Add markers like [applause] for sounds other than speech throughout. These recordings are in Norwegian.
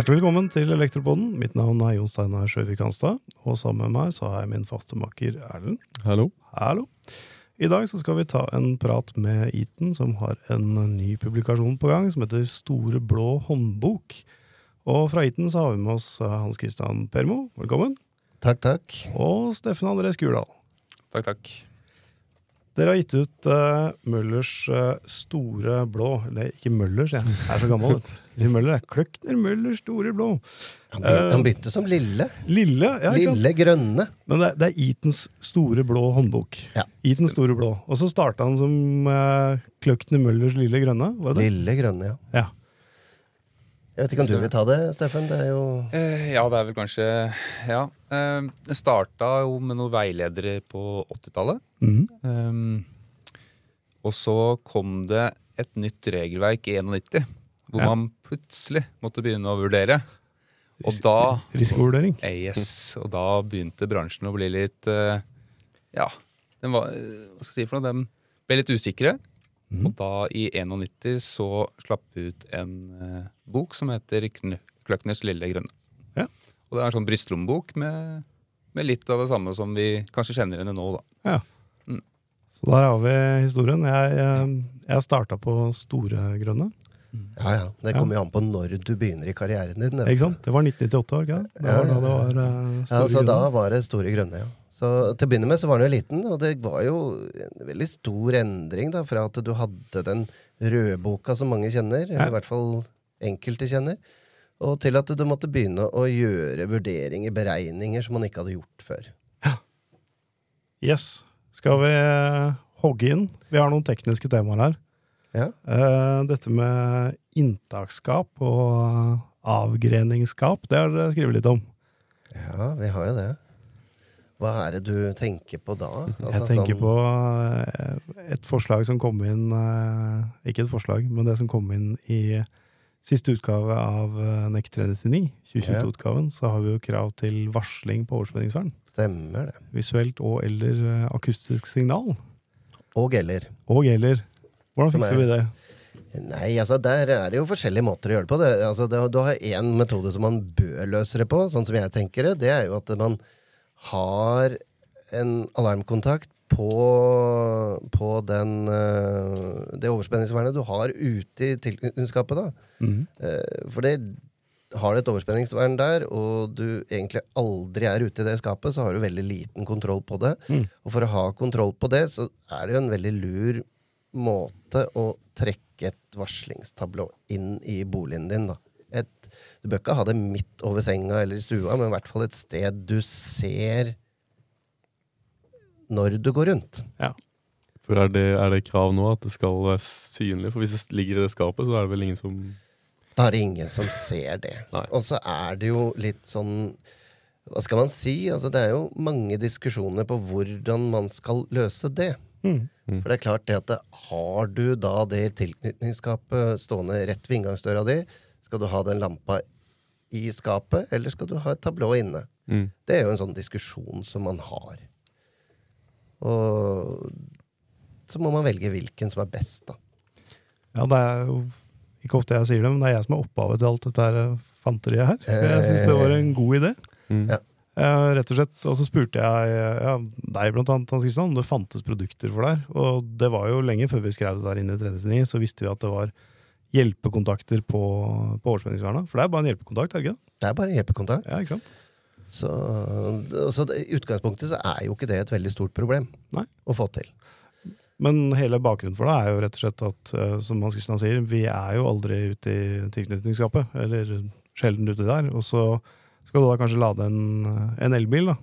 Hjertelig velkommen til Elektropoden. Mitt navn er Jon Steinar Sjøvik Hanstad. Og sammen med meg så har jeg min faste makker Erlend. Hallo. Hallo. I dag så skal vi ta en prat med Eaton, som har en ny publikasjon på gang som heter Store blå håndbok. Og fra Eaton så har vi med oss eh, Hans Christian Permo. Velkommen. Takk, takk. Og Steffen André Skurdal. Takk, takk. Dere har gitt ut uh, Møllers uh, store blå Eller ikke Møllers, jeg er så gammel. [laughs] vet sier Møller. Kløkner Møllers store blå. Han begynte, uh, han begynte som lille. Lille, ja, ikke sant? Lille grønne. Men det, det er Eatons store blå håndbok. Ja. Eatons store blå. Og så starta han som uh, Kløkner Møllers lille grønne. Var det det? Lille grønne, ja. Ja. Jeg vet ikke om du vil ta det, Steffen? Det er jo Eh, ja, det er vel kanskje Ja. Jeg det starta jo med noen veiledere på 80-tallet. Mm -hmm. um, og så kom det et nytt regelverk i 91, hvor Ja. man plutselig måtte begynne å vurdere. Og da Risikovurdering. eh, Yes, og da begynte bransjen å bli litt eh, Ja, den var, eh, hva skal jeg si for noe? Den ble litt usikre. Mhm. Og da, i 91, så slapp vi ut en eh, bok som heter Kn Kløkners lille grønne. Ja. Og det er en sånn brystlommebok med, med litt av det samme som vi kanskje kjenner henne nå, da. Ja, Så der har vi historien. Jeg, jeg, jeg starta på store grønne. Ja, ja. Det kommer jo an på når du begynner i karrieren din. Ikke sant? Det var 1998, år, ikke det? Det var da det var uh, Ja, store så da var det store grønne, ja. Så til å begynne med så var den jo liten, og det var jo en veldig stor endring da, fra at du hadde den rødboka som mange kjenner, eller i hvert fall enkelte kjenner, og til at du måtte begynne å gjøre vurderinger, beregninger, som man ikke hadde gjort før. Ja. Yes. Skal vi uh, hogge inn? Vi har noen tekniske temaer her. Ja. Eh, dette med inntaksskap og avgreningsskap, det har dere skrevet litt om. Ja, vi har jo det. Hva er det du tenker på da? [laughs] Altså, Jeg tenker sånn- på eh, et forslag som kom inn eh, Ikke et forslag, men det som kom inn i siste utgave av NEC 399, 2022-utgaven, så har vi jo krav til varsling på overspenningsvern. Stemmer det. Visuelt og eller eh, akustisk signal. Og eller. Og eller. Hvordan fikser er- vi det? Nei, altså der er det jo forskjellige måter å gjøre det på. Det, altså, det, du har én metode som man bør løse det på, sånn som jeg tenker det. Det er jo at man har en alarmkontakt på, på den, eh, det overspenningsvernet du har ute i tilknytningsskapet. Mm. For det har du et overspenningsvern der, og du egentlig aldri er ute i det skapet, så har du veldig liten kontroll på det. Mm. Og for å ha kontroll på det, så er det jo en veldig lur måte å trekke et varslingstablå inn i boligen din, da. Et, du bør ikke ha det midt over senga eller i stua, men i hvert fall et sted du ser når du går rundt. Ja. For er det, er det krav nå at det skal være synlig? For hvis det ligger i det skapet, så er det vel ingen som Da er det ingen som ser det. Og så er det jo litt sånn Hva skal man si? Altså, det er jo mange diskusjoner på hvordan man skal løse det. Mm. For det er klart det at det, har du da det tilknytningsskapet stående rett ved inngangsdøra di, skal du ha den lampa i skapet, eller skal du ha et tablå inne? mm. Det er jo en sånn diskusjon som man har. Og så må man velge hvilken som er best, da. Ja, det er jo ikke ofte jeg sier det, men det er jeg som er opphavet til alt dette eh, fanteriet her. Jeg syns det var en god idé. Mm. Ja. Eh, rett og slett, og så spurte jeg ja, deg blant annet, Hans Kristian, om det fantes produkter for deg. Og det var jo lenge før vi skrev det der inne i 39, så visste vi at det var hjelpekontakter på, på overspenningsvernet. For det er bare en hjelpekontakt, er det ikke det? Det er bare en hjelpekontakt. Ja, ikke sant? Så, så det, i utgangspunktet så er jo ikke det et veldig stort problem Nei. å få til. Men hele bakgrunnen for det er jo rett og slett at, eh, som Hans Kristian sier, vi er jo aldri ute i tilknytningsskapet, eller sjelden ute der. Og så skal du da kanskje lade en, en elbil, da.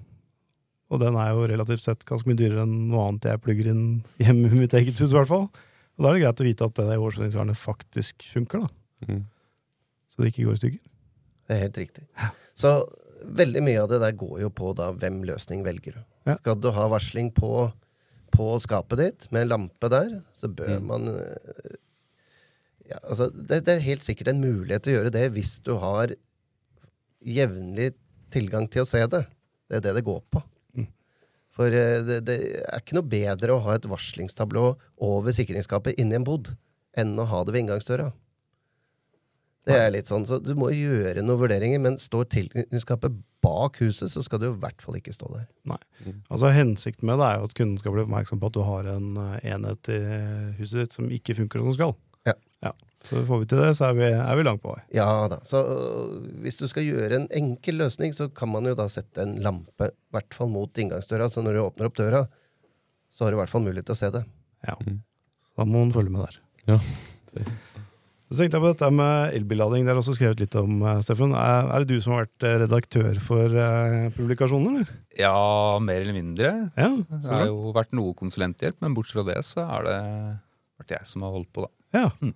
Og den er jo relativt sett ganske mye dyrere enn noe annet jeg plugger inn hjemme i mitt eget hus, i hvert fall. Og da er det greit å vite at denne overspenningsvernet faktisk funker, da. Mm. Så det ikke går i stykker. Det er helt riktig. Så veldig mye av det der går jo på da hvem løsning velger du. Ja. Skal du ha varsling på, på skapet ditt med en lampe der, så bør Mm. man eh, ja, altså, det, det er helt sikkert en mulighet til å gjøre det hvis du har jevnlig tilgang til å se det. Det er det det går på. For eh, det, det er ikke noe bedre å ha et varslingstablå over sikringsskapet inni en bod enn å ha det ved inngangsdøra. Det er litt sånn, så Du må gjøre noen vurderinger, men står tilknytningsskapet bak huset, så skal du i hvert fall ikke stå der. Nei. Altså Hensikten med det er jo at kunden skal bli oppmerksom på at du har en eh, enhet i huset ditt som ikke funker som den skal. Så får vi til det, så er vi, er vi langt på vei. Ja da, så øh, Hvis du skal gjøre en enkel løsning, så kan man jo da sette en lampe i hvert fall mot inngangsdøra, så når du åpner opp døra, så har du i hvert fall mulighet til å se det. Ja. Mm. Da må man følge med der. Ja. Så tenkte jeg på dette med elbillading. Det er også skrevet litt om, eh, Steffen. Er, er det du som har vært eh, redaktør for eh, publikasjonen, eller? Ja, mer eller mindre. Ja, Det har jo vært noe konsulenthjelp, men bortsett fra det så har det vært jeg som har holdt på, da. Ja. Mm.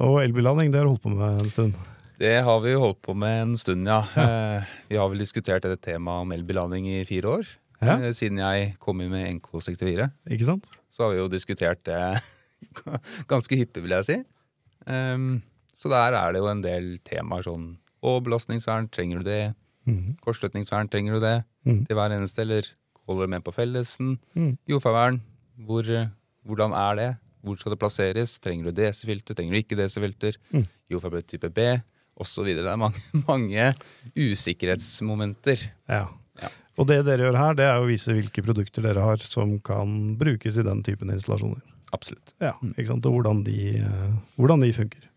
Og elbillading, det har du holdt på med en stund. Det har vi jo holdt på med en stund, ja. ja. vi har vel diskutert dette temaet om elbillading i fire år. Ja. Eh, siden jeg kom inn med NK64. Ikke sant? Så har vi jo diskutert det [laughs] ganske hyppig, vil jeg si. Ehm, så der er det jo en del temaer sånn Og belastningsvern, trenger du det? Mhm. Kortslutningsvern, trenger du det? Mhm. Til hver eneste, eller holder du med på fellesen? Mhm. Jordfarvern, hvor, eh, hvordan er det? Hvor skal det plasseres? Trenger du DC-filter? Trenger du ikke DC-filter? Mm. Jordfarbrød type B? Og så videre. Det er mange, [laughs] mange usikkerhetsmomenter. Ja. Ja. Og det dere gjør her, det er å vise hvilke produkter dere har som kan brukes i den typen installasjoner. Absolutt. Ja, ikke sant? Og hvordan de, eh, hvordan de funker.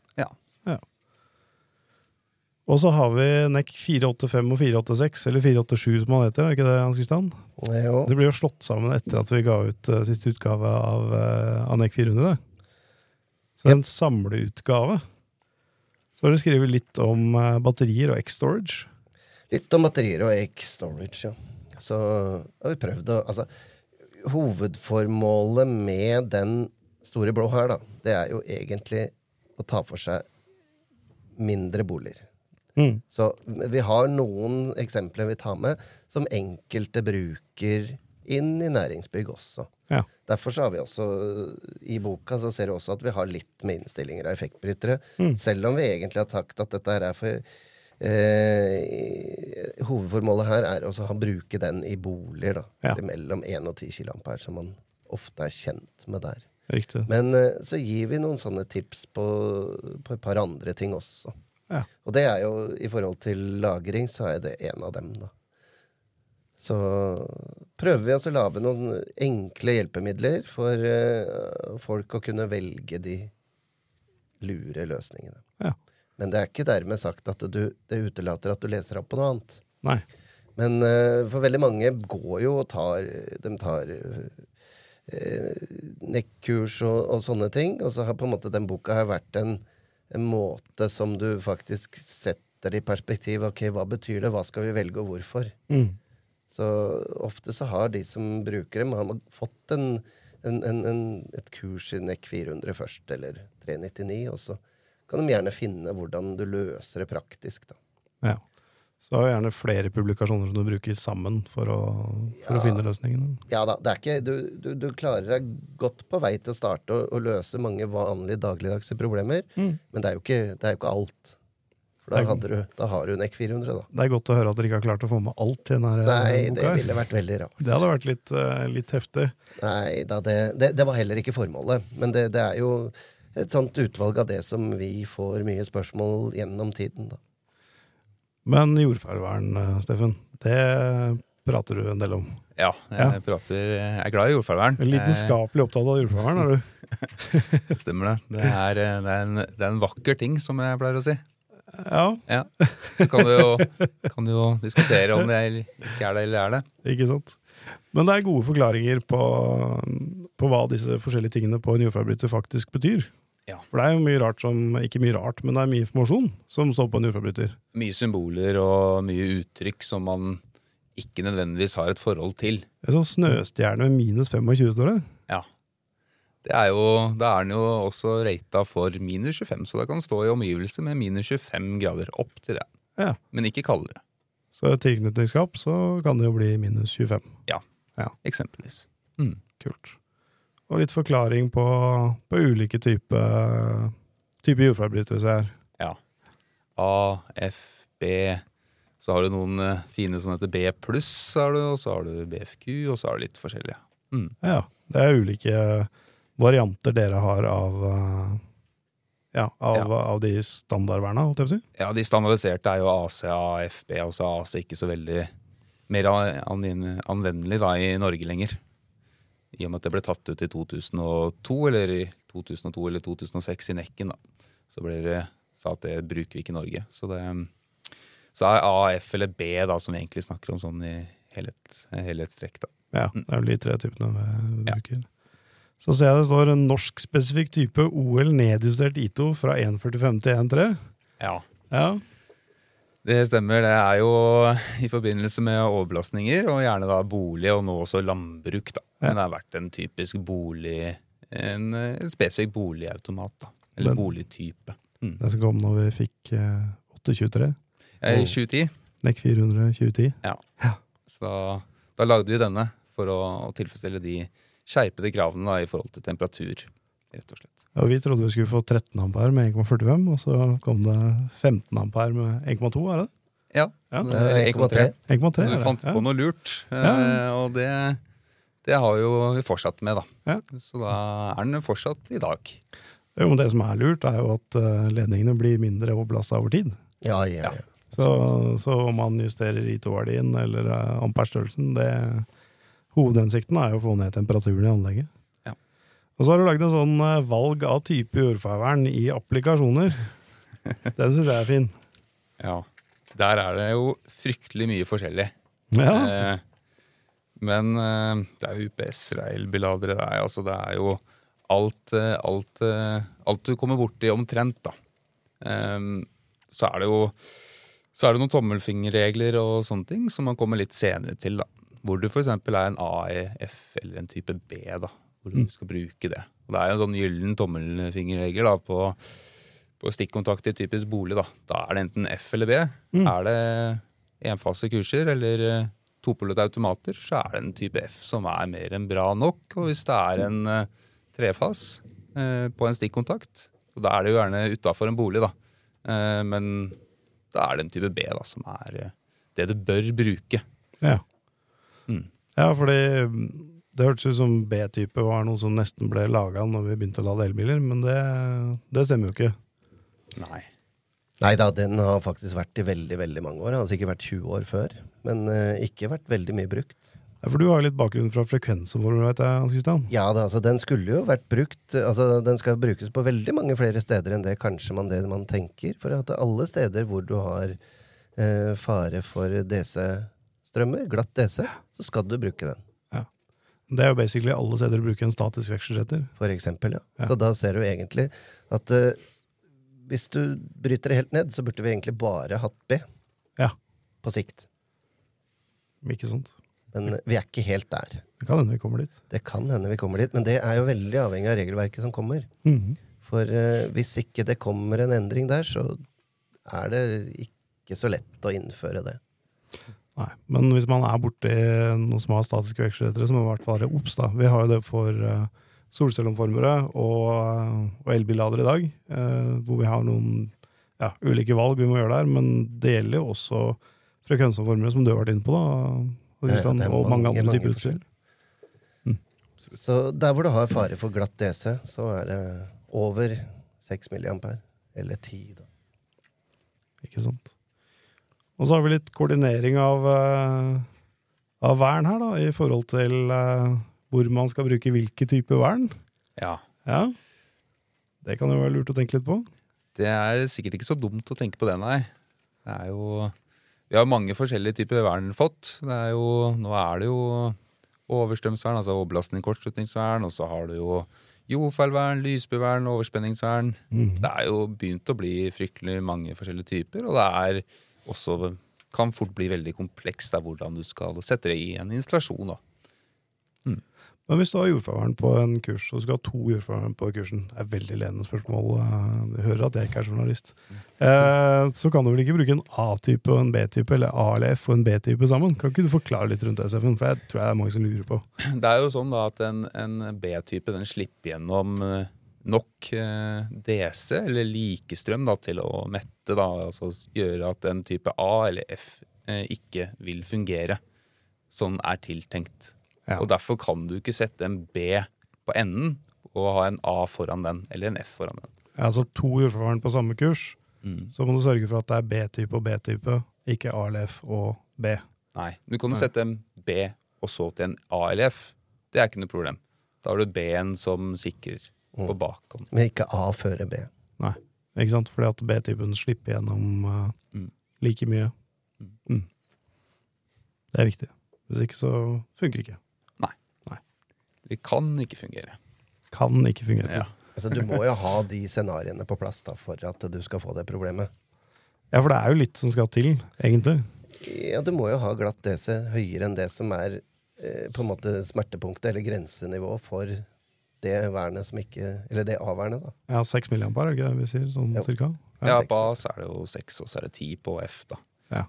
Og så har vi NEC 485 og 486, eller 487 som han heter, er det ikke det, Hans Kristian? Jo. Det blir jo slått sammen etter at vi ga ut uh, siste utgave av, uh, av NEC 400. Så en samleutgave. Så har du skrevet litt om uh, batterier og X-storage. Litt om batterier og X-storage, ja. Så har vi prøvd å Altså, hovedformålet med den store blå her, da, det er jo egentlig å ta for seg mindre boliger. Mm. Så vi har noen eksempler vi tar med, som enkelte bruker inn i næringsbygg også. Ja. Derfor så har vi også i boka så ser du også at vi har litt med innstillinger av effektbrytere. Mm. Selv om vi egentlig har sagt at dette her er for eh, Hovedformålet her er også å bruke den i boliger, da. Ja. Mellom 1 og 10 kA, som man ofte er kjent med der. Riktig. Men eh, så gir vi noen sånne tips på, på et par andre ting også. Ja. Og det er jo i forhold til lagring, så er det en av dem, da. Så prøver vi også å lage noen enkle hjelpemidler for uh, folk å kunne velge de lure løsningene. Ja. Men det er ikke dermed sagt at du, det utelater at du leser opp på noe annet. Nei. Men uh, for veldig mange går jo og tar De tar uh, nekkurs og, og sånne ting. Og så har på en måte den boka vært en, en måte som du faktisk setter i perspektiv. Ok, hva betyr det? Hva skal vi velge, og hvorfor? Mm. Så ofte så har de som bruker dem, har fått en, en, en, en, et kurs i NEC 400 først, eller 399, og så kan de gjerne finne hvordan du løser det praktisk. da. Ja. Så har jo gjerne flere publikasjoner som du bruker sammen for å, for Ja. å finne løsningene. Ja da, det er ikke, du, du, du klarer deg godt på vei til å starte å, løse mange vanlige dagligdagse problemer, Mm. men det er jo ikke, det er jo ikke alt. For da, du, da har du NEC 400, da. Det er godt å høre at dere ikke har klart å få med alt i denne boka. Nei, det boka. ville vært veldig rart. Det hadde vært litt, uh, litt heftig. Nei da, det, det, det var heller ikke formålet. Men det, det er jo et sånt utvalg av det som vi får mye spørsmål gjennom tiden, da. Men jordfarvern, eh, Steffen, det prater du en del om. Ja, jeg, prater, jeg er glad i jordfarvern. Lidenskapelig opptatt av jordfarvern, er du? Eh, [laughs] Stemmer det. Det er, eh, det, er en, det er en vakker ting, som jeg pleier å si. Ja, Ja. Så kan du jo, kan du jo diskutere om det ikke er det eller er det. ikke sant? Men det er gode forklaringer på, på hva disse forskjellige tingene på en jordforbryter faktisk betyr. Ja. For det er jo mye rart som Ikke mye rart, men det er mye informasjon som står på en jordforbryter. Mye symboler og mye uttrykk som man ikke nødvendigvis har et forhold til. En sånn snøstjerne med minus 25, står det. Ja. Det er jo, da er den jo også rata for minus 25, så det kan stå i omgivelser med minus 25 grader opp til det. Ja. Men ikke kaldere, Så i tilknytningsskap så kan det jo bli minus 25. Ja, eksempelvis. Mm. Kult. Og litt forklaring på, på ulike typer type jordforbrytelser her. Ja. A, F, B. Så har du noen eh, fine som heter B pluss, og så har du BFQ, og så har du litt forskjellige. Mm. Ja, det er ulike varianter dere har av eh, ja, av, Ja. av de standardverna, holdt jeg på å si. Ja, de standardiserte er jo AC, AFB, og så er AC ikke så veldig mer an- an- anvendelig da i Norge lenger. I og med at det ble tatt ut i 2002, eller i 2002 eller 2006 i Nekken, da. Så ble det sa at det bruker vi ikke i Norge. Så det så er AF eller B da, som vi egentlig snakker om sånn i helhet, helhetstrekk. da. Ja, det er vel de tre typene vi Ja. bruker. Så ser jeg det står en norsk-spesifikk type OL nedjustert ITO fra 1.45 til 1.3. Ja. Ja. Det stemmer. Det er jo i forbindelse med overbelastninger, og gjerne da bolig, og nå også landbruk. da. Men det har vært en typisk bolig, en, en spesifikk boligautomat. da. Eller Den- boligtype. Mm. Den som kom når vi fikk eh, 823. I 2010. NEC 400 2010. Så da, da lagde vi denne for å, å tilfredsstille de skjerpede kravene da, i forhold til temperatur. rett og slett. Ja, vi trodde vi skulle få 13 ampere med 1,45, og så kom det 15 ampere med 1,2, er det? Ja. Ja. Det er 1,3. 1,3 Du er fant Ja. på noe lurt, eh, Ja. og det, det har jo vi fortsatt med, da. Ja. Så da er den fortsatt i dag. Jo, men det som er lurt, er jo at eh, ledningene blir mindre overbelasta over tid. Ja, ja, ja. Så, så om man justerer ITO-verdien eller uh, amperestørrelsen, Hovedhensikten er jo å få ned temperaturen i anlegget. Ja. Og så har du lagd en sånn eh, valg av type jordfarvern i applikasjoner. [laughs] Den syns jeg er fin. Ja. Der er det jo fryktelig mye forskjellig. Ja. Eh, men eh, det er jo UPS-er, det er det er, altså, det er jo alt, eh, alt, eh, alt du kommer borti omtrent, da. Eh, så er det jo så er det noen tommelfingerregler og sånne ting som man kommer litt senere til. da. Hvor du f.eks. er en AEF eller en type B, da, hvor du Mm. skal bruke det. Og Det er jo en sånn gyllen tommelfingerregel da, på, på stikkontakt i typisk bolig. Da Da er det enten F eller B. Mm. Er det enfasekurser eller eh, automater, så er det en type F som er mer enn bra nok. Og hvis det er en eh, trefas eh, på en stikkontakt, og da er det jo gjerne utafor en bolig, da. Eh, men da er det en type B da, som er det du bør bruke. Ja. Mm. ja, fordi mm, det hørtes ut som B-type var noe som nesten ble laga når vi begynte å lade elbiler, men det, det stemmer jo ikke. Nei. Nei da, den har faktisk vært i veldig veldig mange år. Den har sikkert vært 20 år før. Men uh, ikke vært veldig mye brukt. Ja, for du har litt bakgrunn fra frekvensområdet, vet jeg, Hans Christian. Ja da, altså den skulle jo vært brukt Altså den skal brukes på veldig mange flere steder enn det kanskje man, det man tenker. For at alle steder hvor du har uh, fare for DC-strømmer, glatt DC, så skal du bruke den. Det er jo basically alle steder du bruker en statisk vekselsetter. For eksempel, ja. Ja. Så da ser du egentlig at eh, hvis du bryter det helt ned, så burde vi egentlig bare hatt B. Ja. På sikt. Ikke sant? Men vi er ikke helt der. Det kan hende vi kommer dit. Det kan hende vi kommer dit, men det er jo veldig avhengig av regelverket som kommer. Mhm. For uh, hvis ikke det kommer en endring der, så er det ikke så lett å innføre det. Nei, men hvis man er borti noe som har statiske vekselrettere, så må man i hvert fall være obs. Vi har jo det for uh, solcelleomformere og, og elbilladere i dag, eh, hvor vi har noen ja, ulike valg vi må gjøre der. Men det gjelder jo også frekvensomformere, som du har vært inne på, da, og, Kristian, er og mange mange, andre typer utstyr. Så der hvor du har fare for glatt DC, så er det over 6 milliampere. Eller 10, da. Ikke sant? Og så har vi litt koordinering av, eh, av vern her, da, i forhold til eh, hvor man skal bruke hvilke typer vern. Ja. Ja. Det kan jo være lurt å tenke litt på. Det er sikkert ikke så dumt å tenke på det, nei. Det er jo Vi har mange forskjellige typer vern fått. Det er jo, nå er det jo overstrømsvern, altså overbelastning, kortslutningsvern, og så har du jo jordfeilvern, lysbevern, overspenningsvern. Mhm. Det er jo begynt å bli fryktelig mange forskjellige typer, og det er også kan fort bli veldig komplekst da, hvordan du skal sette det i en installasjon. Da. Men hvis du har jordfarvern på en kurs, og du skal ha to jordfarvern på kursen Det er veldig ledende spørsmål. eh, Du hører at jeg ikke er journalist. Eh, så kan du vel ikke bruke en A-type og en B-type, eller A eller F og en B-type sammen? Kan ikke du forklare litt rundt SF-en, for det tror jeg det er mange som lurer på. Det er jo sånn da at en, en B-type den slipper gjennom eh, nok eh, DC, eller likestrøm, da, til å mette. Da, altså gjøre at en type A eller F eh, ikke vil fungere. Sånn er tiltenkt. Ja. Og derfor kan du ikke sette en B på enden og ha en A foran den, eller en F foran den. altså to jordforvarende på samme kurs, Mm. så må du sørge for at det er B-type og B-type, ikke A eller F og B. Nei. Du kan jo sette en B og så til en A eller F. Det er ikke noe problem. Da har du B-en som sikrer på Mm. bakhånd. Men ikke A før B. Nei. Ikke sant? Fordi at B-typen slipper gjennom uh, Mm. like mye. Mm. Mm. Det er viktig. Hvis ikke så funker det ikke. Det kan ikke fungere. Kan ikke fungere. Ja. Altså, du må jo ha de scenarioene på plass da, for at du skal få det problemet. Ja, for det er jo litt som skal til, egentlig. Ja, Du må jo ha glatt DC høyere enn det som er eh, på en måte smertepunktet eller grensenivå for det vernet som ikke Eller det A-vernet, da. Ja, 6 milliampere, er det ikke det vi sier? Sånn Jo. cirka? Ja, ja på A så er det jo seks, og så er det ti på F, da. Ja.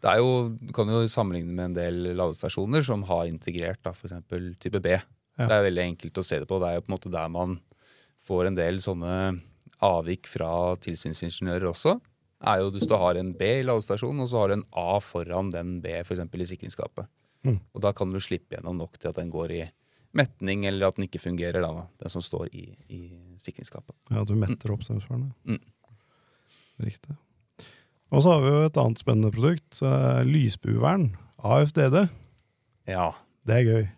Det er jo, Du kan jo sammenligne med en del ladestasjoner som har integrert da, f.eks. type B. Ja. Det er veldig enkelt å se det på. Det er jo på en måte der man får en del sånne avvik fra tilsynsingeniører også. er jo Hvis du har en B i ladestasjonen, og så har du en A foran den B f.eks. i sikringsskapet. Mm. Og Da kan du slippe gjennom nok til at den går i metning, eller at den ikke fungerer, da, den som står i, i sikringsskapet. Ja, du metter opp sensorene. Mm. Riktig. Og så har vi jo et annet spennende produkt. eh, lysbuevern. AFDD. Ja, Det er gøy.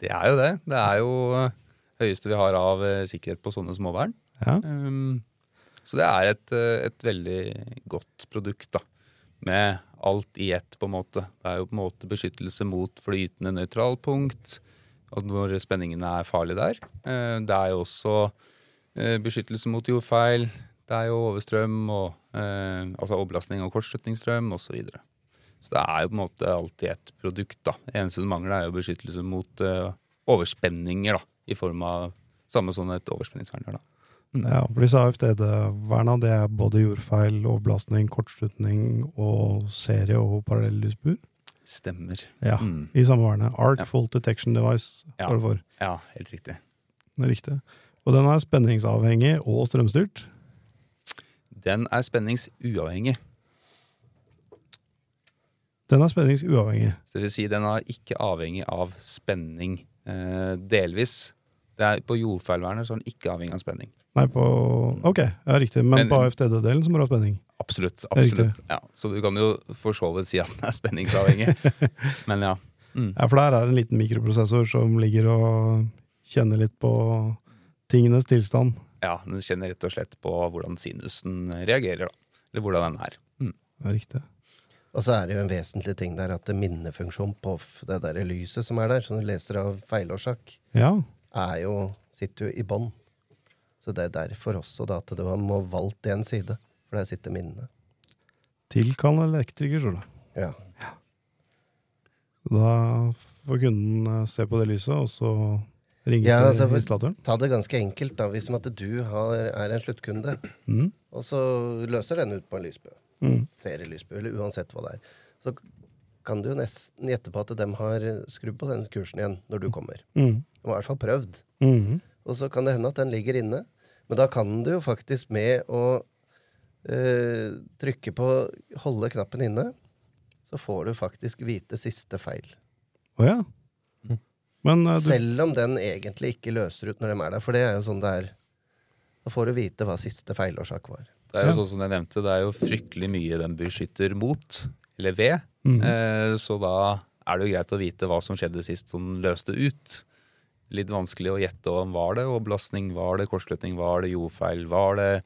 Det er jo det. Det er jo eh, høyeste vi har av eh, sikkerhet på sånne småvern. Ja. Um, så det er et, eh, et veldig godt produkt, da. Med alt i ett, på en måte. Det er jo på en måte beskyttelse mot flytende nøytralpunkt, og når spenningene er farlige der. Det er jo også beskyttelse mot jordfeil. Det er jo overstrøm og eh, altså overbelastning og kortslutningsstrøm osv. Så, det er jo på en måte alltid et produkt. da. Det eneste som mangler, er jo beskyttelse mot uh, overspenninger, da, i form av samme sånn et overspenningsvern gjør. da. Ja, for disse AFDD-verna det er både jordfeil, overbelastning, kortslutning og serie- og parallelllysbur. Stemmer. Ja, Mm. i samme vernet. Arc Ja. Fault Detection Device Ja. for. Ja, helt riktig. Riktig. Og den er spenningsavhengig og strømstyrt. Den er spenningsuavhengig. Den er spenningsuavhengig. Det vil si, den er ikke avhengig av spenning eh, delvis. Det er På jordfeilvernet så er den ikke avhengig av spenning. Nei, på Ok, ja, riktig. Men, Men- på AFDD-delen så må du ha spenning. Absolutt. absolutt. Ja, så du kan jo for så vidt si at den er spenningsavhengig. [laughs] Men ja. Mm. Ja, for der er det en liten mikroprosessor som ligger og kjenner litt på tingenes tilstand. ja, den kjenner rett og slett på hvordan sinusen reagerer, da. Eller hvordan den er. Mm. Det er riktig. Og så er det jo en vesentlig ting der at det minnefunksjon på det der lyset som er der, som du leser av feilårsak, Ja. er jo, sitter jo i bånn. Så det er derfor også da at det må valgt en side, for der sitter minnene. Tilkall elektriker, tror jeg. Ja. Da får kunden eh, se på det lyset, og så ringe Ja, altså, til installatoren. Ta det ganske enkelt, da. Hvis du har, er en sluttkunde, Mm. og så løser den ut på en lysbue, Mm. serielysbue, eller uansett hva det er, så kan du jo nesten gjette på at de har skrudd på den kursen igjen når du kommer. Mm. De har i hvert fall prøvd. Mm. Og så kan det hende at den ligger inne. Men da kan du jo faktisk med å øh, trykke på holde knappen inne, så får du faktisk vite siste feil. Å ja. Men uh, Selv om den egentlig ikke løser ut når de er der, for det er jo sånn det er. Da får du vite hva siste feilårsak var. Det er jo Ja. sånn som jeg nevnte, det er jo fryktelig mye den beskytter mot, eller ved. mm. Eh, så da er det jo greit å vite hva som skjedde sist som løste ut. Litt vanskelig å gjette om var det oblastning, var det kortslutning, var det jordfeil, var det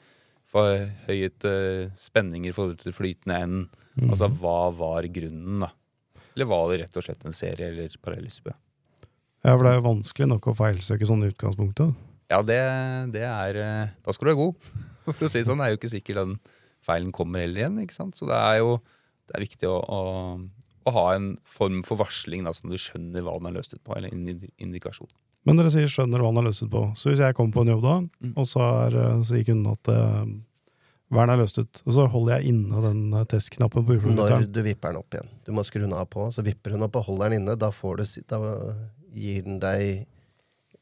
forhøyet eh, spenninger i forhold til flytende enden. Mm. Altså hva var grunnen, da? Eller var det rett og slett en serie eller parallellspø? ja, for det er jo vanskelig nok å feilsøke sånne utgangspunkter. Ja, det, det er eh, Da skal du være god. [laughs] For å si det sånn, det er jo ikke sikkert den feilen kommer heller igjen. ikke sant? Så det er jo det er viktig å, å, å ha en form for varsling, da, så du skjønner hva den er løst ut på, eller en indikasjon. Men dere sier skjønner hva den er løst ut på. Så hvis jeg kommer på en jobb da, Mm. og så er, eh, sier kunden at uh, verden er løst ut, og så holder jeg inne den eh, testknappen på Når du vipper den opp igjen. Du må skru den av på, så vipper hun opp og holder den inne. Da, får du, da gir den deg eh,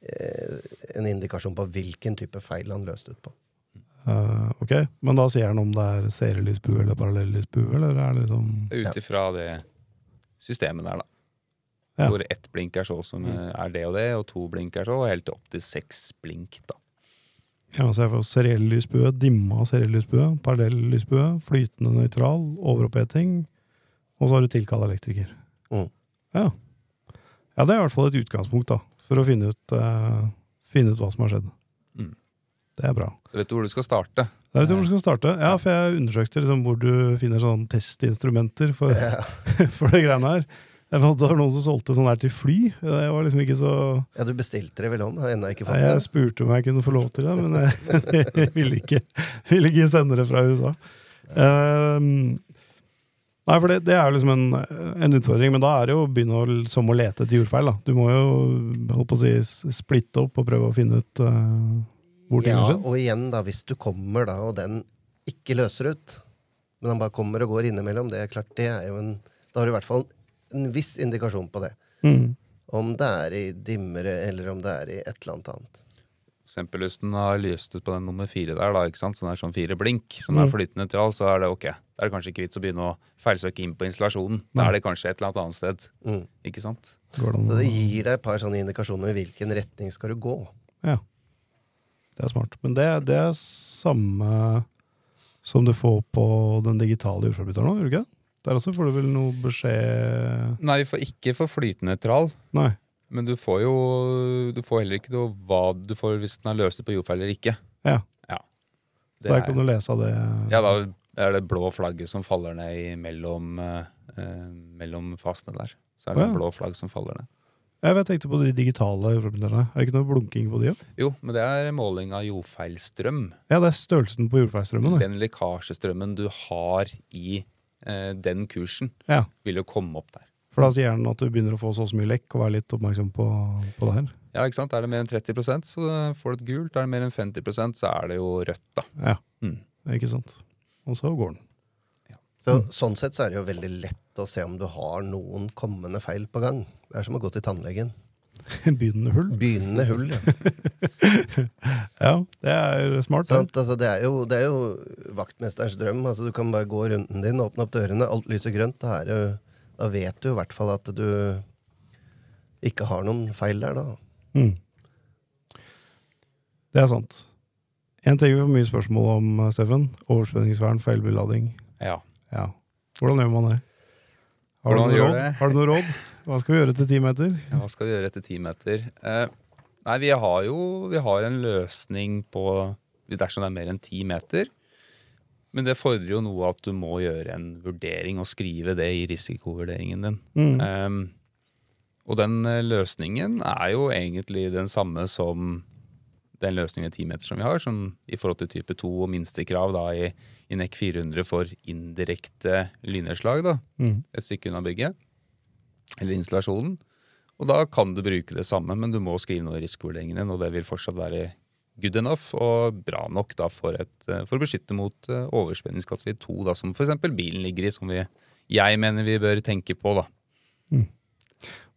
en indikasjon på hvilken type feil han løste ut på. Uh, ok, men da sier han om det er serielysbue eller parallellysbue, eller er det liksom Ut ifra det systemet der, da. Ja. Hvor ett blink er så som eh, er det og det, og to blink er så, og helt opp til seks blink, da. Ja, så jeg får seriell lysbue, dimma seriell lysbue, parallell lysbue, flytende nøytral, overoppheting, og så har du tilkalla elektriker. Mm. Ja. ja, det er i hvert fall et utgangspunkt, da, for å finne ut, uh, finne ut hva som har skjedd. Mm. Det er bra. Du vet hvor du skal starte. Jeg vet hvor du skal starte. Ja, for jeg undersøkte liksom hvor du finner sånne testinstrumenter for, Ja. [laughs] for det greiene her. Jeg fant det var noen som solgte sånn her til fly. Det var liksom ikke så ja, du bestilte det vel om? Ennå ikke fått Nei, Jeg spurte om jeg kunne få lov til det, men jeg, [laughs] jeg ville, ikke, ville ikke sende det fra USA. Ehm, nei, for det, det er jo liksom en, en utfordring, men da er det jo å begynne å, som å lete etter jordfeil. Da. Du må jo holdt på å si, splitte opp og prøve å finne ut uh, hvor ting Ja, har skjedd. og igjen, da, hvis du kommer da, og den ikke løser ut, men han bare kommer og går innimellom, det er klart, det er jo en Da har du i hvert fall en viss indikasjon på det. Mm. Om det er i dimmere, eller om det er i et eller annet annet. For eksempel hvis den har lyst ut på den nummer fire der, da, ikke sant? som er sånn fire blink, som Mm. er flytende nøytral, så er det ok. Da er det kanskje ikke vits å begynne å feilsøke inn på installasjonen. Da er det kanskje et eller annet annet sted. Mm. Ikke sant? Det Så det gir deg et par sånne indikasjoner i hvilken retning skal du gå. Ja. Det er smart. Men det, det er samme som du får på den digitale jordforbryteren nå, gjør du ikke det? Der også får du vel noe beskjed Nei, vi får ikke for flytnøytral. Nei. Men du får jo Du får heller ikke noe hva du får hvis den er løst på jordfeil eller ikke. Ja. Ja. Så der kan du lese av det. ja, da er det blå flagget som faller ned mellom, eh, eh, mellom fasene der. Så er det ja. blå flagg som faller ned. Jeg tenkte på de digitale problemene. Er det ikke noe blunking på de òg? Jo, men det er måling av jordfeilstrøm. Ja, det er størrelsen på jordfeilstrømmen. Den lekkasjestrømmen du har i eh, den kursen, Ja. vil jo komme opp der. For da sier den at du begynner å få så mye lekk, og være litt oppmerksom på, på det her. Ja, ikke sant? Er det mer enn 30% så får du et gult. Er det mer enn 50% så er det jo rødt, da. Ja, Mm. ikke sant. Og så går den. Så, Mm. Sånn sett så er det jo veldig lett å se om du har noen kommende feil på gang. Det er som å gå til tannlegen. [laughs] Begynnende hull. Begynnende hull. Ja. [laughs] Ja, det er smart. Sant? Altså, det, er jo, det er jo vaktmesterens drøm. Altså, du kan bare gå runden din, åpne opp dørene, alt lyser grønt. Da, er det, jo- da vet du i hvert fall at du ikke har noen feil der, da. Mm. Det er sant. En ting vi får mye spørsmål om, Steffen. Overspenningsvern, feilbelading. Ja. Ja. Hvordan gjør man det? Har du, Hvordan noe gjør råd? det? har du noe råd? Hva skal vi gjøre etter ti meter? Ja, Hva skal vi gjøre etter ti meter? Eh, nei, vi har jo vi har en løsning på dersom det er mer enn ti meter. Men det fordrer jo noe at du må gjøre en vurdering og skrive det i risikovurderingen din. Mm. Um, og den eh, løsningen er jo egentlig den samme som den løsningen i 10 meter som vi har, som i forhold til type 2 og minstekrav da i, i NEC 400 for indirekte lynnedslag, Mm. et stykke unna bygget, eller installasjonen. Og da kan du bruke det samme, men du må skrive noe i risikovurderingen din, og det vil fortsatt være good enough og bra nok da for, et, eh, for å beskytte mot eh, overspenningskategori 2, da, som f.eks. bilen ligger i, som vi, jeg mener vi bør tenke på. da.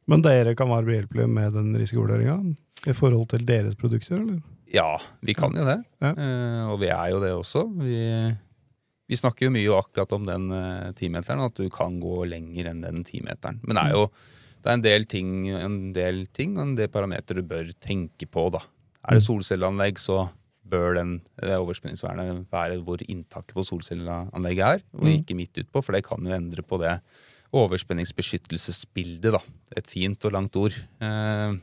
Men dere kan være behjelpelige med den risikovurderinga i forhold til deres produkter, eller? Ja, vi kan jo det. Ja. Uh, og vi er jo det også. Vi, vi snakker jo mye akkurat om den timeteren, uh, at du kan gå lenger enn den timeteren. Men det er jo det er en del ting, en del ting og en del parametere du bør tenke på. da. Er det solcelleanlegg, så bør den det overspenningsvernet være hvor inntaket på solcelleanlegget er, og Mm. ikke midt utpå, for det kan jo endre på det overspenningsbeskyttelsesbildet. da. Et fint og langt ord. Eh,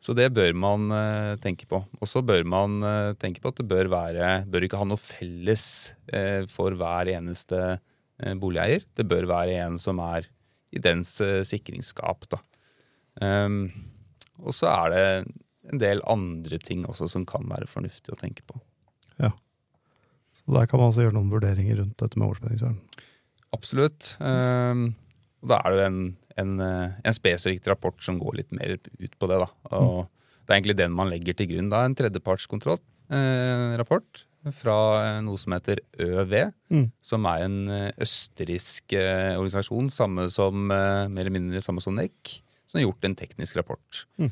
så det bør man eh, tenke på. Og så bør man eh, tenke på at det bør være Bør ikke ha noe felles eh, for hver eneste eh, boligeier. Det bør være en som er i dens eh, sikringsskap, da. Og så er det en del andre ting også som kan være fornuftig å tenke på. Ja. Så der kan man altså gjøre noen vurderinger rundt dette med årsmeldingsvern? Absolutt. Ehm, og da er det en, en, eh, en spesifikk rapport som går litt mer ut på det. da. Og Det er egentlig den man legger til grunn. da, En tredjepartskontrollrapport eh, fra eh, noe som heter ØV, Mm. som er en eh, østerriksk eh, organisasjon, samme som, eh, mer eller mindre samme som NEC, som har gjort en teknisk rapport. Mm.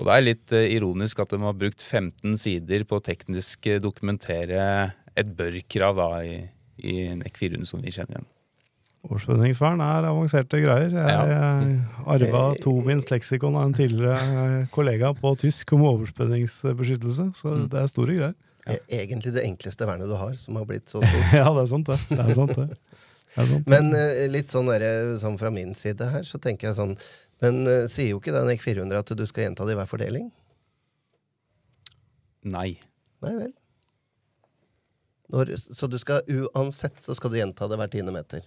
Og det er litt eh, ironisk at de har brukt 15 sider på å teknisk eh, dokumentere et bør-krav da i, i NEC 400 som vi kjenner igjen. Overspenningsvern er avanserte greier. Jeg Ja. arva Tomins leksikon av en tidligere kollega på tysk om overspenningsbeskyttelse, så Mm. det er store greier. Ja. Egentlig det enkleste vernet du har, som har blitt så [laughs] stort. Ja, det er sant, det. det, er sant, det. Men eh, litt sånn, der, sånn fra min side her, så tenker jeg sånn Men eh, sier jo ikke den EK 400 at du skal gjenta det i hver fordeling? Nei. Nei vel. Når, så du skal uansett så skal du gjenta det hver tiende meter?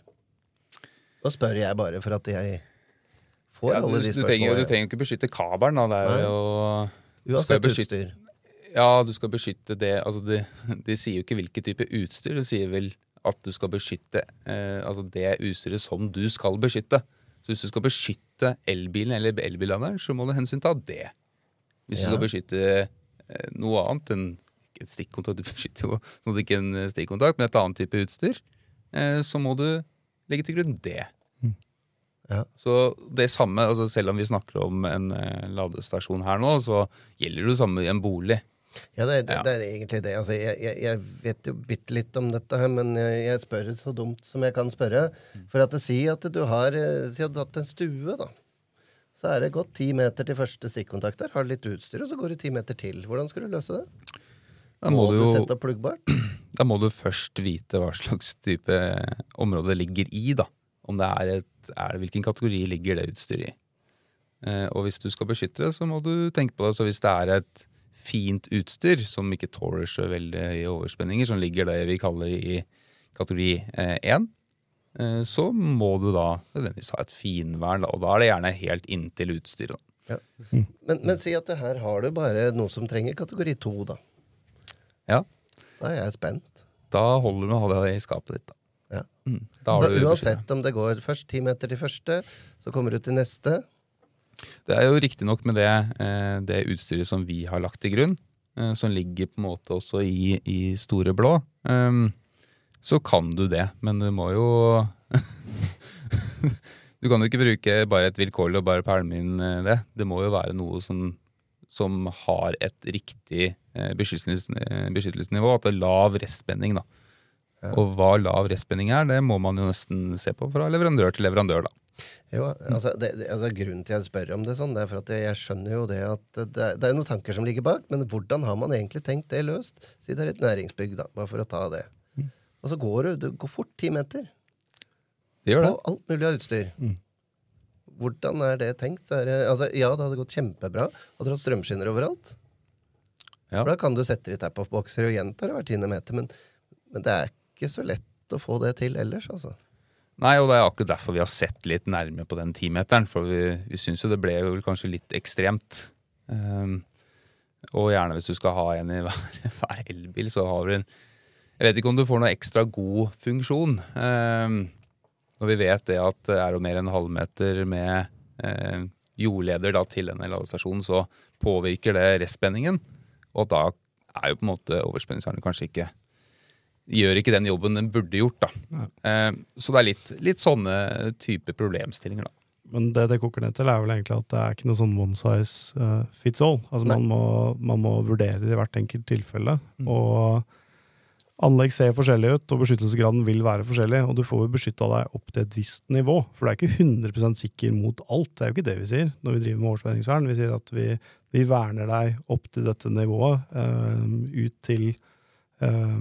Nå spør jeg bare for at jeg får Ja, du, alle de du, trenger, du trenger jo ikke beskytte kabelen, da. Det er jo Uansett beskytte- utstyr. Ja, du skal beskytte det Altså, de, de sier jo ikke hvilken type utstyr. De sier vel at du skal beskytte eh, altså det utstyret som du skal beskytte. Så hvis du skal beskytte elbilen eller elbilladeren, så må du hensynta det. Hvis Ja. du skal beskytte eh, noe annet enn et stikkontakt, [laughs] du beskytter jo sånn at ikke en stikkontakt, men et annet type utstyr, eh, så må du legge til grunn det. Ja. Så det samme, altså selv om vi snakker om en eh, ladestasjon her nå, så gjelder det samme i en bolig. Ja, det, det, det er egentlig det. Altså, jeg, jeg, jeg vet jo bitte litt om dette her, men jeg, jeg spør så dumt som jeg kan spørre. For at det sier at du har, eh, si at du har hatt en stue, da. Så er det gått ti meter til første stikkontakt der. Har du litt utstyr, og så går det ti meter til. Hvordan skal du løse det? Da må, du du jo, sette opp pluggbart? [clears throat] da må du først vite hva slags type område det ligger i. da. Om det er et, er det, Hvilken kategori ligger det utstyret i. Eh, og hvis du skal beskytte det, så må du tenke på det. Så hvis det er et fint utstyr som ikke tåler så veldig høye overspenninger, som ligger det vi kaller i kategori 1, eh, så må du da nødvendigvis ha et finvern. Og da er det gjerne helt inntil utstyret. Ja. Men, men si at det her har du bare noe som trenger kategori to, da. Ja, Da er jeg spent. Da holder du med å ha det i skapet ditt. da. Ja. Mm, da har Da, du uansett om det går først ti meter til første, så kommer du til neste. Det er jo riktignok med det, eh, det utstyret som vi har lagt til grunn, eh, som ligger på en måte også i, i store blå, eh, så kan du det. Men du må jo [laughs] Du kan jo ikke bruke bare et vilkårlig og bare pælme inn eh, det. Det må jo være noe som, som har et riktig beskyttelses, beskyttelsesnivå. At det er lav restspenning. da. Og hva lav restspenning er, det må man jo nesten se på fra leverandør til leverandør. da. Jo, altså, det, altså Grunnen til jeg spør om det sånn, det er for at jeg, jeg skjønner jo det at det, det er noen tanker som ligger bak, men hvordan har man egentlig tenkt det løst? Si det er et næringsbygg, da, bare for å ta det. Og så går du, det går fort ti meter Det gjør på det. alt mulig av utstyr. Hvordan er det tenkt? Er det, altså, ja, det hadde gått kjempebra. Hadde du hatt strømskinner overalt. Ja. For da kan du sette i tap-off-bokser og gjenta det hver tiende meter, men, men det er ikke så lett å få det til ellers, altså. Nei, og det er akkurat derfor vi har sett litt nærmere på den timeteren. For vi, vi syns jo det ble jo kanskje litt ekstremt. Um, og gjerne hvis du skal ha en i [laughs] hver, hver elbil, så har du en Jeg vet ikke om du får noe ekstra god funksjon. Um, når vi vet det at det er jo mer enn en halvmeter med eh, jordleder da, til denne ladestasjonen, så påvirker det restspenningen. Og da er jo på en måte overspenningsvernet kanskje ikke gjør ikke den jobben den burde gjort. da. Eh, så det er litt, litt sånne type problemstillinger. da. Men det det koker ned til, er vel egentlig at det er ikke noe sånn one size uh, fits all. Altså man må, man må vurdere det i hvert enkelt tilfelle. Mm. Og anlegg ser forskjellig ut, og beskyttelsesgraden vil være forskjellig. Og du får jo beskytta deg opp til et visst nivå, for du er ikke 100% sikker mot alt. Det er jo ikke det vi sier når vi driver med overspenningsvern. Vi sier at vi, vi verner deg opp til dette nivået, eh, ut til eh,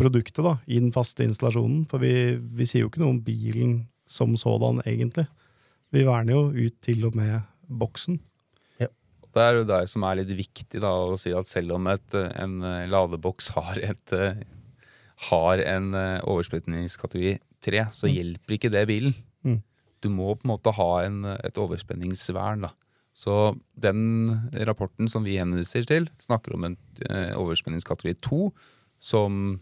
produktet, da, i den faste installasjonen. For vi, vi sier jo ikke noe om bilen som sådan, egentlig. Vi verner jo ut til og med boksen. Det er jo det som er litt viktig da, å si at selv om et, en eh, ladeboks har, et, eh, har en eh, overspenningskategori 3, så hjelper ikke det bilen. Mm. Du må på en måte ha en, et overspenningsvern. da. Så den rapporten som vi henviser til, snakker om en overspenningskategori 2, som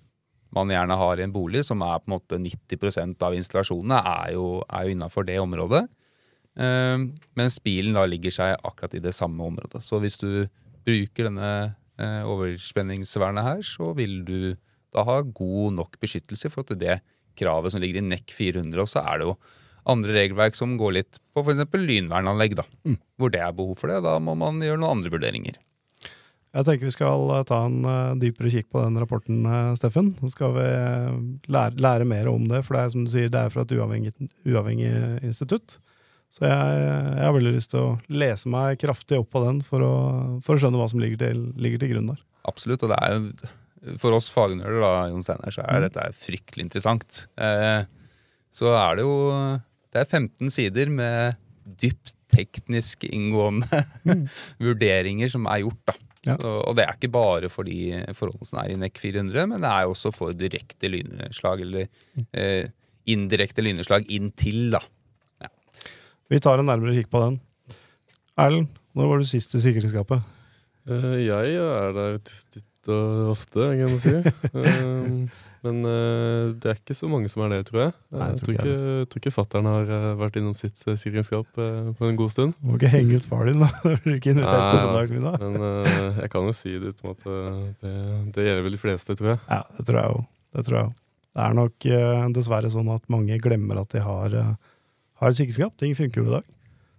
man gjerne har i en bolig, som er på en måte 90% av installasjonene, er jo, er jo innafor det området. Eh, mens bilen da ligger seg akkurat i det samme området. Så hvis du bruker denne eh, overspenningsvernet her, så vil du da ha god nok beskyttelse for at det kravet som ligger i NEC 400. Og så er det jo andre regelverk som går litt på f.eks. lynvernanlegg, da. Hvor det er behov for det. Da må man gjøre noen andre vurderinger. Jeg tenker vi skal eh, ta en eh, dypere kikk på den rapporten, eh, Steffen. Så skal vi lære, lære mer om det, for det er som du sier, det er fra et uavhengig, uavhengig institutt. Så jeg, jeg har veldig lyst til å lese meg kraftig opp på den for å, for å skjønne hva som ligger til, ligger til grunn der. Absolutt. Og det er For oss fagnøler da, Jon Steinar, så er dette fryktelig interessant. Eh, så er det jo Det er 15 sider med dypt teknisk inngående [laughs] vurderinger som er gjort, da. Ja. Så, og det er ikke bare fordi forholdelsen forholdene som er i NEC 400, men det er også for direkte lynnedslag, eller eh, indirekte lynnedslag inntil, da. da. Vi tar en nærmere kikk på den. Erlend, når var du sist i sikkerhetsskapet? Eh, jeg er der titt og ofte, kan man si. [laughs] Eh, men uh, det er ikke så mange som er det, tror jeg. Nei, jeg tror ikke jeg tror ikke fattern har uh, vært innom sitt uh, eh, på en god stund. Du må ikke henge ut far din, da. [laughs] Ikke Nei, på søndagsmiddag. Men jeg kan jo si det uten at det, det gjelder vel de fleste, tror jeg. Ja, det tror jeg jo. Det tror jeg jo. Det er nok dessverre sånn at mange glemmer at de har, har et. Ting funker jo i dag.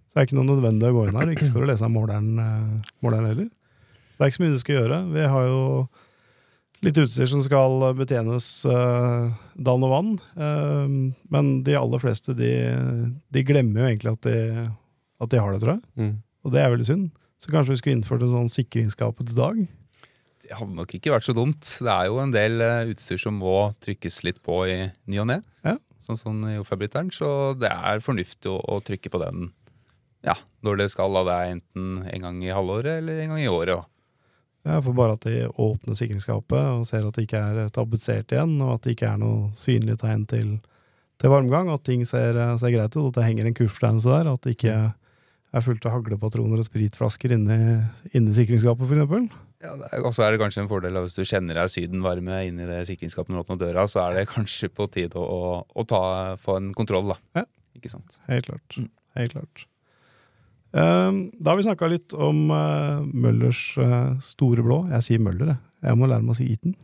Så det er ikke noe nødvendig å gå inn her. Ikke skal du lese av måleren, måleren heller. Så det er ikke så mye du skal gjøre. Vi har jo litt utstyr som skal betjenes uh, dann og vann. Uh, men de aller fleste de, de glemmer jo egentlig at de, at de har det, tror jeg. Mm. Og det er veldig synd. Så kanskje vi skulle innført en sånn sikringsskapets dag? Det hadde nok ikke vært så dumt. Det er jo en del uh, utstyr som må trykkes litt på i ny og ne. Ja. Sånn som jordfabritteren. Så det er fornuftig å, å trykke på den ja, når det skal. Da det er enten en gang i halvåret eller en gang i året. For bare at de åpner sikringsskapet og ser at det ikke er tapetsert igjen, og at det ikke er noe synlig tegn til, til varmgang, at ting ser, ser greit ut, at det henger en kuffsteinelse der, at det ikke er fullt av haglepatroner og spritflasker inni, inni sikringsskapet, for eksempel. Ja, og så er det kanskje en fordel hvis du kjenner deg sydenvarme inni det sikringsskapet når du åpner døra, så er det kanskje på tide å, å ta, få en kontroll, da. Ja. Ikke sant? Helt klart. Mm. Helt klart. Um, da har vi snakka litt om uh, Møllers uh, store blå. Jeg sier Møller, jeg. Jeg må lære meg å si Eaton.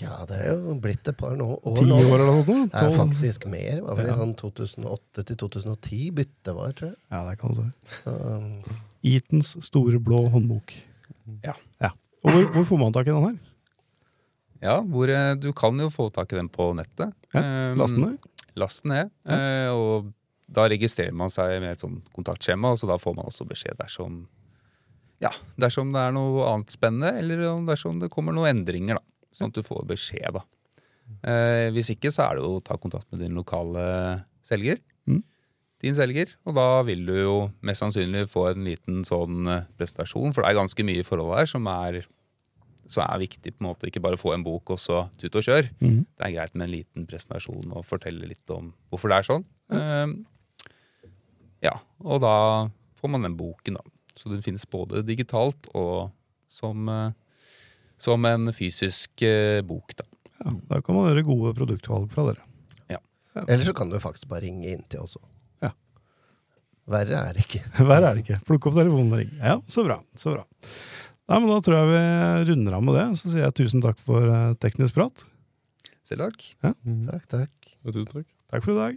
Ja, det er jo blitt et par nå, år Ti nå. år eller noe sånt? Det er faktisk mer. Det var vel i Ja. sånn 2008 til 2010 byttet var, tror jeg. Ja, det kan du si. Så, um, Eatons store blå håndbok. Ja. Og hvor, hvor får man tak i den her? Ja, hvor eh, du kan jo få tak i den på nettet. Ja, Eh, Lasten ned? Last den ned. Ja. Og da registrerer man seg med et sånn kontaktskjema, og så da får man også beskjed dersom ja, dersom det er noe annet spennende, eller dersom det kommer noen endringer. da, Sånn at du får beskjed. da. Eh, hvis ikke, så er det jo å ta kontakt med din lokale selger. Mm. Din selger. Og da vil du jo mest sannsynlig få en liten sånn eh, presentasjon, for det er ganske mye forhold her som er, så er viktig. på en måte, Ikke bare få en bok og så tut og kjør Mm. det er greit med en liten presentasjon og fortelle litt om hvorfor det er sånn. Ehm, ja, og da får man den boken, da. Så den finnes både digitalt og som, eh, som en fysisk eh, bok, da. Ja, da kan man gjøre gode produktvalg fra dere. Ja, eller så kan du faktisk bare ringe inntil også. Ja. Verre er det ikke. [laughs] Verre er det ikke. Plukk opp telefonen og ring. Ja, så bra. Så bra. Nei, men Da tror jeg vi runder av med det. Så sier jeg tusen takk for eh, teknisk prat. Selv takk. Takk, takk. Og tusen takk. Takk for i dag.